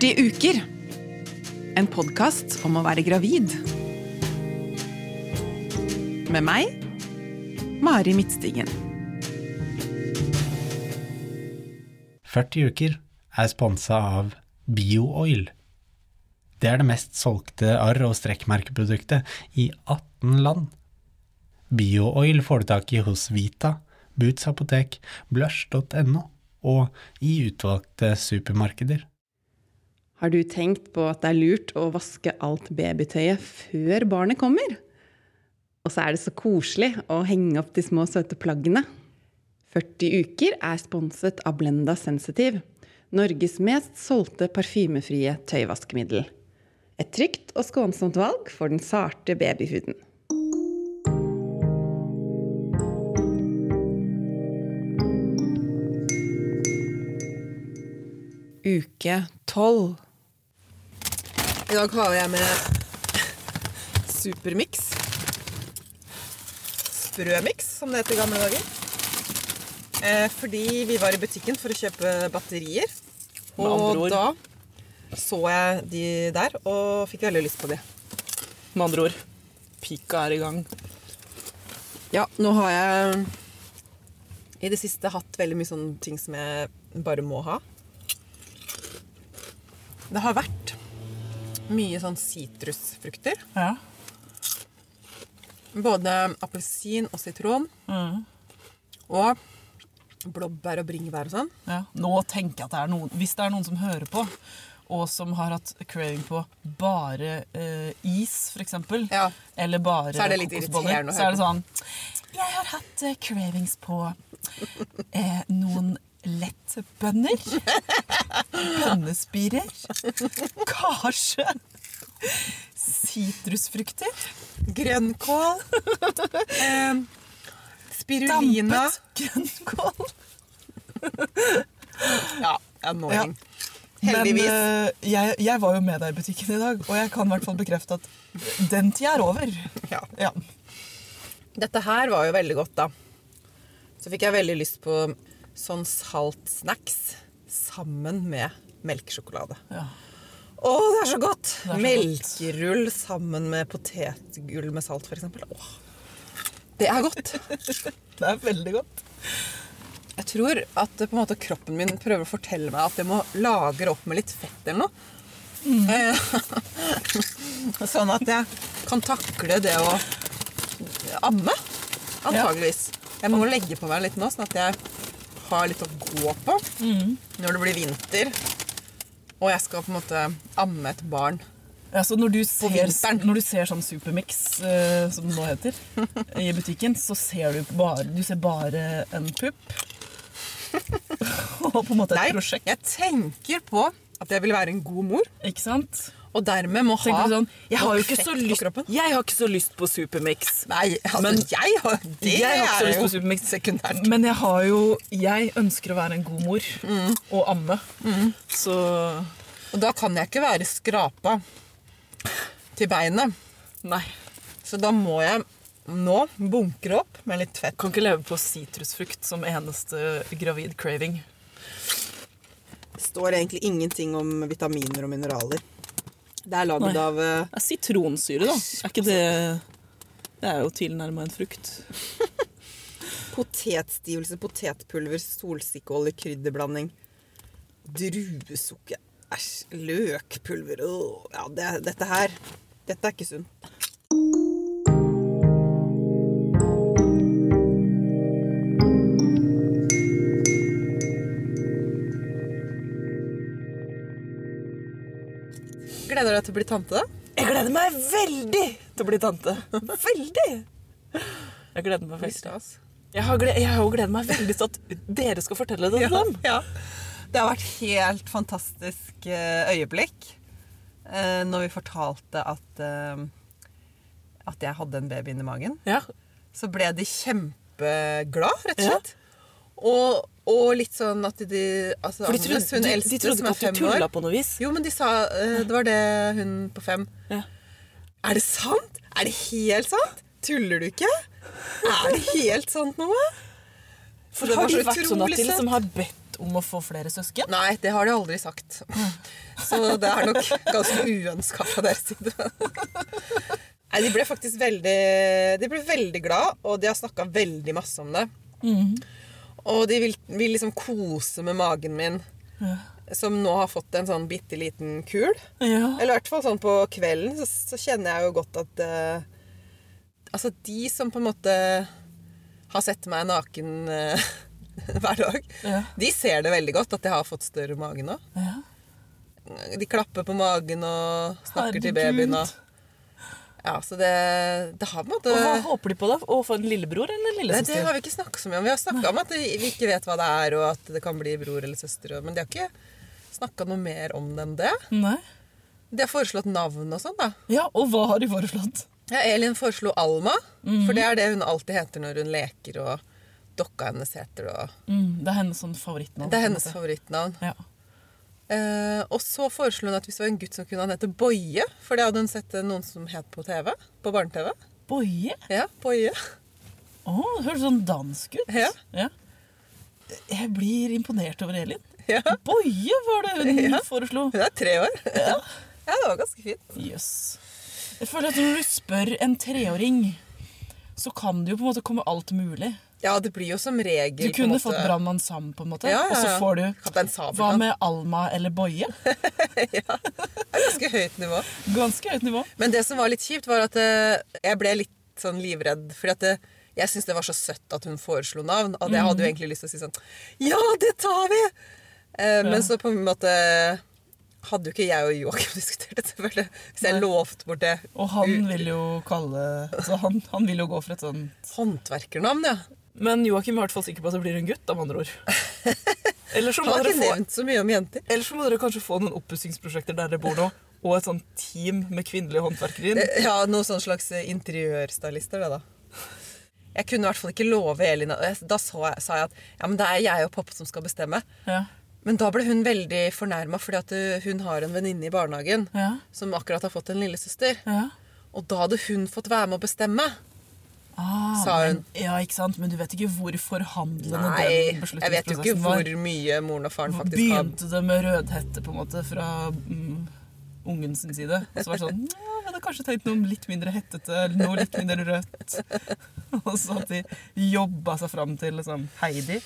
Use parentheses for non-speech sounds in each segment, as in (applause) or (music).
40 uker. En podkast om å være gravid. Med meg, Mari Midtstigen. 40 uker er sponsa av BioOil. Det er det mest solgte arr- og strekkmerkeproduktet i 18 land. BioOil får du tak i hos Vita, Boots apotek, blush.no og i utvalgte supermarkeder. Har du tenkt på at det er lurt å vaske alt babytøyet før barnet kommer? Og så er det så koselig å henge opp de små søte plaggene. 40 uker er sponset av Blenda Sensitive, Norges mest solgte parfymefrie tøyvaskemiddel. Et trygt og skånsomt valg for den sarte babyhuden. Uke 12. I dag har jeg med Supermix. Sprømix, som det het i gamle dager. Eh, fordi vi var i butikken for å kjøpe batterier. Og da så jeg de der og fikk veldig lyst på de. Med andre ord, pika er i gang. Ja, nå har jeg i det siste hatt veldig mye sånne ting som jeg bare må ha. Det har vært mye sånn sitrusfrukter. Ja. Både appelsin og sitron. Mm. Og blåbær og bringebær og sånn. ja. Nå tenker jeg at det er noen Hvis det er noen som hører på, og som har hatt craving på bare eh, is, f.eks., Ja. eller bare Så er det litt kokosboller, så er det sånn Jeg har hatt eh, cravings på eh, noen lettbønner. Bønnespirer. Karse. sitrusfrukter. Grønnkål. eh, spirulina. Dampet grønnkål. Ja, annoying. Men Heldigvis. eh, jeg, jeg var jo med deg i butikken i dag, og jeg kan i hvert fall bekrefte at den tida er over. Ja. Ja. Dette her var jo veldig godt, da. Så fikk jeg veldig lyst på sånn salt snacks sammen med melkesjokolade. Ja. Å, det er så godt! er så Melkerull sammen med potetgull med salt, f.eks. Åh, det er godt. (laughs) Det er veldig godt. Jeg tror at på en måte kroppen min prøver å fortelle meg at jeg må lagre opp med litt fett eller noe. Mm. (laughs) sånn at jeg kan takle det å amme, antageligvis. Jeg må legge på meg litt nå, sånn at jeg har litt å gå på når det blir vinter. Og jeg skal på en måte amme et barn. Ja, så når du ser, når du ser sånn Supermix, uh, som det nå heter, i butikken, så ser du bare, du ser bare en pupp. (laughs) og på en måte et Nei, prosjekt. jeg tenker på at jeg vil være en god mor, Ikke sant? Og dermed må ha sånn, jeg har jo ikke fett så på lyst kroppen. Jeg har ikke så lyst på Supermix. Nei, altså, Men jeg har Det jeg har ikke så er lyst på jo Supermix. sekundært. Men jeg har jo Jeg ønsker å være en god mor og amme. Så Og da kan jeg ikke være skrapa til beinet. nei. Så da må jeg nå bunkre opp med litt fett. Kan ikke leve på sitrusfrukt som eneste gravid craving. Det står egentlig ingenting om vitaminer og mineraler. Det er laget av eh, Det er sitronsyre, da. Er ikke det Det er jo tilnærma en frukt. (laughs) potetstivelse, potetpulver, solsikkeolje, krydderblanding, druesukker Æsj. Løkpulver Åh, Ja, det, dette her Dette er ikke sunt. Gleder du deg til å bli tante, da? Jeg gleder meg veldig til å bli tante. Veldig! Jeg gleder meg veldig. Jeg har, gled, jeg har jo gledet meg veldig til at dere skal fortelle det til dem. Ja. Det har vært helt fantastisk eh, øyeblikk eh, når vi fortalte at, eh, at jeg hadde en baby inni magen. Ja. Så ble de kjempeglad, rett og Ja. slett. Og, og litt sånn at de altså, For de Agnes, trodde, hun de, eldste, de trodde ikke at du tulla på noe vis. Jo, men de sa eh, Det var det hun på fem. Ja. Er det sant? Er det helt sant? Tuller du ikke? Er det helt sant, nå? For Det har de vært sånn at de liksom har bedt om å få flere søsken? Nei, det har de aldri sagt. Så det er nok ganske uønska fra deres side. Nei, De ble faktisk veldig De ble veldig glad, og de har snakka veldig masse om det. Og de vil, vil liksom kose med magen min, Ja. som nå har fått en sånn bitte liten kul. Ja. Eller i hvert fall sånn på kvelden så, så kjenner jeg jo godt at uh, Altså, de som på en måte har sett meg naken uh, (laughs) hver dag, Ja. de ser det veldig godt at jeg har fått større mage nå. Ja. De klapper på magen og snakker til Herregud. babyen. Og, ja, så det, det har på en måte Og hva håper de på, da? Å få en lillebror eller en Nei, det lillesøster? har vi ikke snakka så mye om. Vi har snakka om at vi ikke vet hva det er, og at det kan bli bror eller søster. Men de har ikke snakka noe mer om det enn det. Nei. De har foreslått navn og sånn, da. Ja, og hva har de foreslått? Ja, Elin foreslo Alma, for det er det hun alltid heter når hun leker, og dokka hennes heter det. og Mm, det er hennes sånn favorittnavn. Det er hennes favorittnavn. Ja. Eh, og så foreslo hun at hvis det var en gutt som kunne han hete Boje, for det hadde hun sett noen som het på TV. På barne-TV. Boje? Ja, Boje. Å, det høres sånn dansk ut. Ja. Ja. Jeg blir imponert over Elin. Ja. Boje var det hun Ja. foreslo. Hun er tre år. (laughs) Ja, det var ganske fint. Jøss. Jeg føler at når du spør en treåring, så kan det jo på en måte komme alt mulig. Ja, det blir jo som regel Du kunne fått Brannmann Sam, på en måte. Ja, ja, Og så får du Kaptein Hva med Alma eller Boje? (laughs) Er ganske høyt nivå. Ganske høyt nivå. Men det som var litt kjipt, var at eh, jeg ble litt sånn livredd. Fordi at det, jeg syntes det var så søtt at hun foreslo navn. Og jeg hadde jo egentlig lyst til å si sånn Ja, det tar vi! Eh, Men så på en måte hadde jo ikke jeg og Joakim (laughs) diskutert det, selvfølgelig. Hvis jeg lovte bort det Og han vil jo kalle altså han, han vil jo gå for et sånt håndverkernavn, ja. Men Joakim er i hvert fall sikker på at det blir en gutt, av andre ord. (laughs) Eller så må dere få. Eller så må dere kanskje få noen oppussingsprosjekter der dere bor nå, og et sånt team med kvinnelige håndverkere. Eh, Ja, Noen sånn slags interiørstylister, det, da. Jeg kunne i hvert fall ikke love Elin Da sa jeg, at ja, men det er jeg og pappa som skal bestemme. Ja. Men da ble hun veldig fornærma fordi uh, hun har en venninne i barnehagen Ja. som akkurat har fått en lillesøster. ja. Og da hadde hun fått være med å bestemme. Ah, Sa hun. Men, ja, ikke sant? Men du vet ikke hvor forhandlende Nei, den jeg vet jo ikke hvor var. mye moren og faren faktisk har Begynte det med rødhette på en måte fra mm, ungen sin side? Så var det sånn Ja, jeg hadde kanskje tenkt noe litt mindre hettete, eller noe litt mindre rødt. (laughs) Og så at de jobba seg fram til liksom Heidi.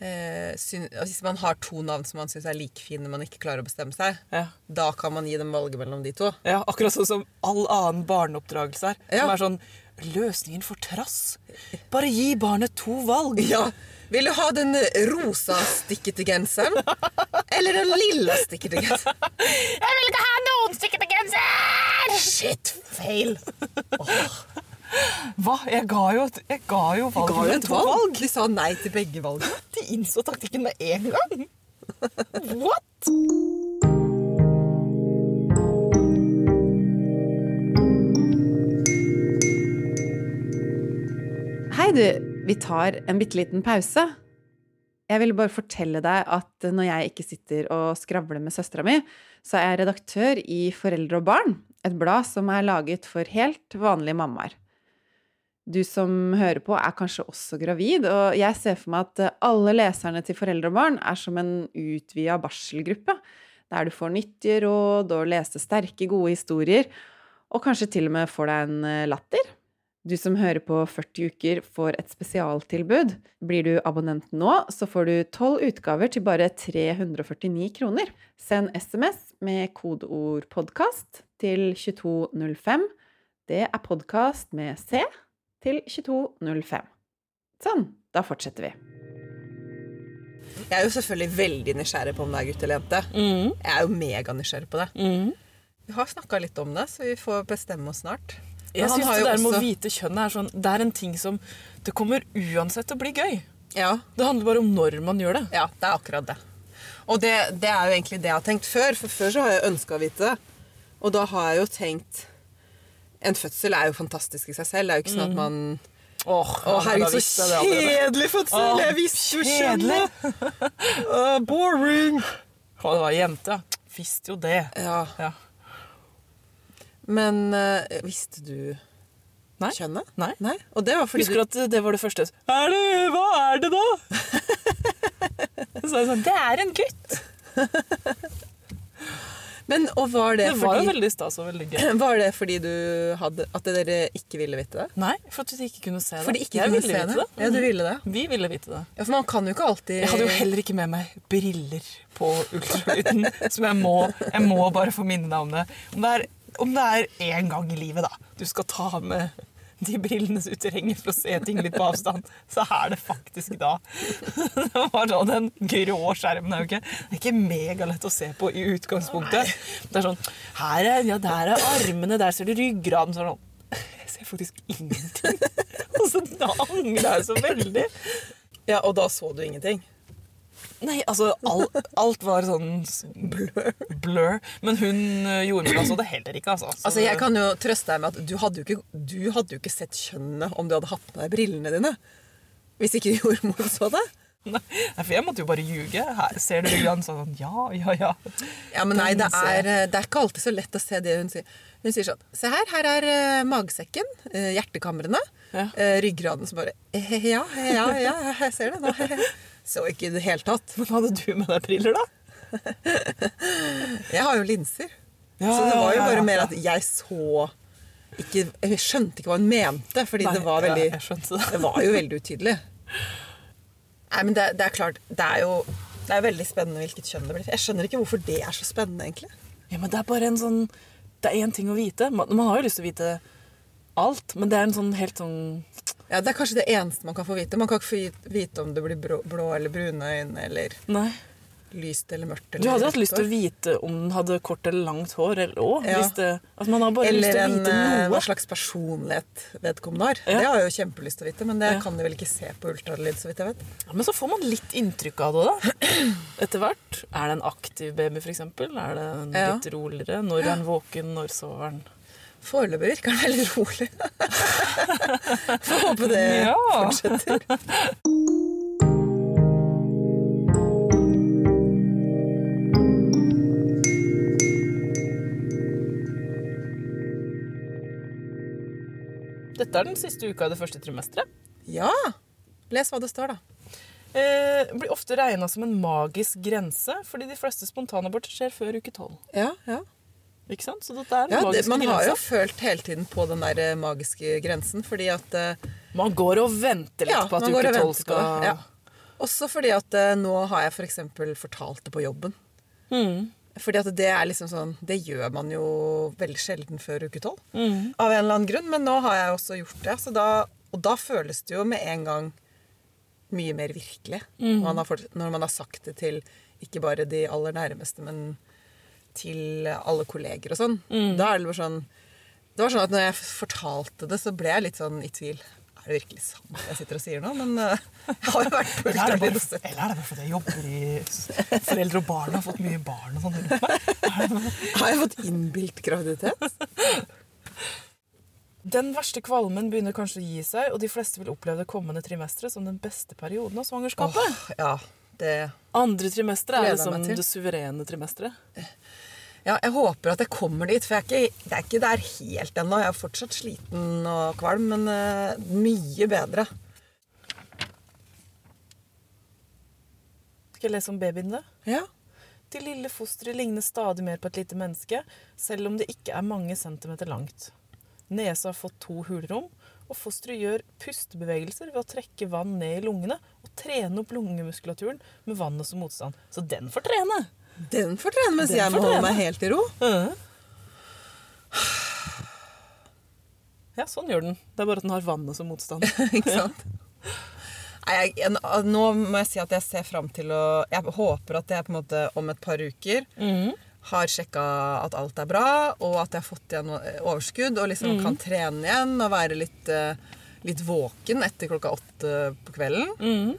eh, syn- Hvis man har to navn som man syns er like fine, men man ikke klarer å bestemme seg, Ja. da kan man gi dem valget mellom de to. Ja, akkurat sånn som all annen barneoppdragelse er. Ja. Som er sånn Løsningen for trass. Bare gi barnet to valg. Ja. Vil du ha den rosa stikkete genseren? Eller den lilla stikkete genseren? Jeg vil ikke ha noen stikkete genser! Shit, feil! Hva? Jeg ga jo, jeg ga jo valget. Ga jo et valg. De sa nei til begge valgene. De innså taktikken med en gang. (laughs) What? Hei, du. Vi tar en bitte liten pause. Jeg ville bare fortelle deg at når jeg ikke sitter og skravler med søstera mi, så er jeg redaktør i Foreldre og barn, et blad som er laget for helt vanlige mammaer. Du som hører på, er kanskje også gravid, og jeg ser for meg at alle leserne til Foreldre og barn er som en utvida barselgruppe, der du får nyttige råd og lese sterke, gode historier, og kanskje til og med får deg en latter. Du som hører på 40 uker, får et spesialtilbud. Blir du abonnent nå, så får du 12 utgaver til bare 349 kroner. Send SMS med kodeord 'podkast' til 2205. Det er podkast med C til 2205. Sånn, da fortsetter vi. Jeg er jo selvfølgelig veldig nysgjerrig på om det er gutt eller jente. Mm. Jeg er jo meganysgjerrig på det. Vi har snakka litt om det, så vi får bestemme oss snart. Jeg syns det der med å vite kjønn er sånn Det er en ting som Det kommer uansett til å bli gøy. Ja, Det handler bare om når man gjør det. ja, det er akkurat det. Og det, det er jo egentlig det jeg har tenkt før, for før så har jeg ønska å vite det. Og da har jeg jo tenkt En fødsel er jo fantastisk i seg selv. Det er jo ikke sånn at man Åh, Å, herregud, så kjedelig fødsel! Oh, jeg visste jo kjedelig. kjønnet! (laughs) Uh, boring! Å, det var jente. Visste jo det. Ja, Ja. Men eh, visste du Nei. kjønnet? Nei. Og det var fordi Husker du at det var det første? Er det, hva er det da? Så er det sånn, det er en gutt! Men, og var det, Det var jo fordi, veldig stas og veldig gøy. (clears throat) var det fordi du hadde At dere ikke ville vite det? Nei, for at de ikke kunne se det. For de ikke jeg kunne ville se vite det? Ja, du ville det? Vi ville vite det. Ja, For man kan jo ikke alltid Jeg hadde jo heller ikke med meg briller på ultralyden, (laughs) som jeg må, jeg må bare få minne deg om det. Om det er, om det er én gang i livet da, du skal ta med de brillene ut i renget for å se ting litt på avstand, så er det faktisk da. (laughs) Det var sånn, Den grå skjermen er det er ikke megalett å se på i utgangspunktet. Det er sånn her er, ja, Der er armene, der ser du ryggraden. Sånn, jeg ser faktisk ingenting. (laughs) Og så da angrer jeg så veldig. Ja, Og da så du ingenting? Nei, altså all, alt var sånn blur. blur. Men hun gjorde jordmora så det heller ikke, altså. Altså, Jeg kan jo trøste deg med at du hadde jo ikke, du hadde jo ikke sett kjønnet om du hadde hatt med deg brillene dine. Hvis ikke (laughs) jordmor så det. Nei, for jeg måtte jo bare ljuge. Her, ser du ryggraden sånn Ja, ja, ja. Ja, men nei, det er, det er ikke alltid så lett å se det hun sier. Hun sier sånn Se her, her er eh, magesekken, eh, hjertekamrene, Ja. eh, ryggraden som bare eh, Ja, ja, ja, jeg ser det nå. (laughs) Så ikke i det hele tatt. Men hadde du med deg briller, da? Jeg har jo linser. Ja, så det var jo bare mer at jeg så ikke, Jeg skjønte ikke hva hun mente, fordi Nei, det var veldig det. Det var jo veldig utydelig. Nei, men det, det er klart Det er jo det er veldig spennende hvilket kjønn det blir. Jeg skjønner ikke hvorfor det er så spennende, egentlig. Ja, men det er bare en sånn Det er én ting å vite. Man, man har jo lyst til å vite alt, men det er en sånn helt sånn Ja, Det er kanskje det eneste man kan få vite. Man kan ikke få vite- om det blir blå, blå eller brune øyne, eller Nei. lyst eller mørkt. Du hadde hatt lyst til å vite om den hadde kort eller langt hår. Eller, å, Ja. det, altså Eller en, eh, hva slags personlighet vedkommende har. Ja. Det har jeg jo kjempelyst til å vite, men det Ja. kan de vel ikke se på ultralyd, så vidt jeg vet. Men så får man litt inntrykk av det, da. (clears throat) Etter hvert. Er det en aktiv baby, f.eks.? Er det en litt roligere? Når er den våken? Når sover den? Foreløpig virker den veldig rolig. (laughs) Får håpe det Ja. fortsetter. Dette er den siste uka i det første trimesteret. Ja! Les hva det står, da. Eh, blir ofte regna som en magisk grense, fordi de fleste spontanaborter skjer før uke tolv. Ja, ja. Ikke sant? Så dette er den ja det, magisk man har jo følt hele tiden på den der eh, magiske grensen, fordi at uh, Man går og venter litt Ja, på at uke tolv skal ja. Også fordi at uh, nå har jeg f.eks. For fortalt det på jobben. Mm. Fordi at det er liksom sånn Det gjør man jo veldig sjelden før uke tolv. Mm. Av en eller annen grunn. Men nå har jeg også gjort det. Så da, og da føles det jo med en gang mye mer virkelig. Mm. Man har når man har sagt det til ikke bare de aller nærmeste, men til alle kolleger og sånn. Mm. Da er det bare sånn Det var sånn at når jeg fortalte det, så ble jeg litt sånn i tvil. Er det virkelig sant jeg sitter og sier nå? Men uh, jeg (laughs) har jo vært på ultralyd og eller er det bare fordi jeg jobber i Foreldre og barn har fått mye barn og sånn? Har jeg fått innbilt graviditet? Den verste kvalmen begynner kanskje å gi seg, og de fleste vil oppleve det kommende trimesteret som den beste perioden av svangerskapet. Oh, ja, det Andre trimester er liksom det suverene trimesteret. Ja, jeg håper at jeg kommer dit, for jeg er ikke, det er ikke der helt ennå. Jeg er fortsatt sliten og kvalm, men uh, mye bedre. Skal jeg lese om babyen, da? Ja. Det lille fosteret ligner stadig mer på et lite menneske, selv om det ikke er mange centimeter langt. Nesa har fått to hulrom, og fosteret gjør pustebevegelser ved å trekke vann ned i lungene og trene opp lungemuskulaturen med vannet som motstand. Så den får trene! Den får trene mens Den jeg må holde meg helt i ro. Ja, sånn gjør den. Det er bare at den har vannet som motstand. (laughs) ikke sant? Nei, jeg, nå må jeg si at jeg ser fram til å Jeg håper at jeg på en måte om et par uker Mhm. har sjekka at alt er bra, og at jeg har fått igjen overskudd og liksom kan trene igjen og være litt, eh, litt våken etter klokka åtte på kvelden. Mhm.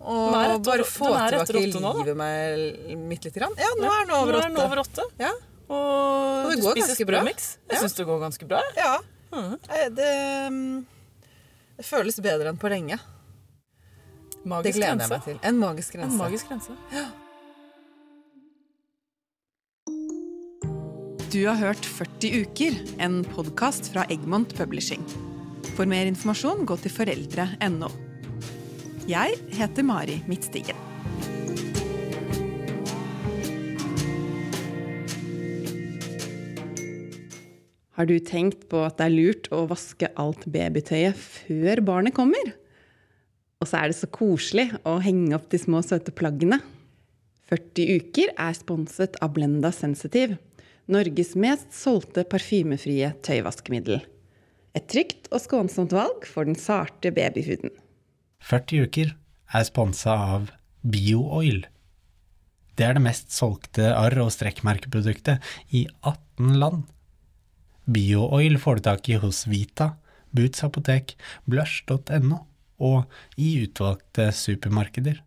Og er etter- bare få tilbake livet meg mitt litt. grann. Ja, nå er den over Nå er den åtte. over åtte. Ja. Og, Og du spiser ganske sprømix. Jeg Ja. syns det går ganske bra. ja. Mhm. Eh, Det, mm, det føles bedre enn på lenge. Det gleder gleder jeg meg til. En magisk En grense. magisk grense. Du har hørt 40 uker, en podkast fra Egmont Publishing. For mer informasjon, gå til foreldre.no. Jeg heter Mari Midtstigen. Har du tenkt på at det er lurt å vaske alt babytøyet før barnet kommer? Og så er det så koselig å henge opp de små, søte plaggene. 40 uker er sponset av Blenda Sensitive, Norges mest solgte parfymefrie tøyvaskemiddel. Et trygt og skånsomt valg for den sarte babyhuden. 40 uker er sponsa av BioOil. Det er det mest solgte arr- og strekkmerkeproduktet i 18 land. BioOil får du tak i hos Vita, Boots apotek, blush.no og i utvalgte supermarkeder.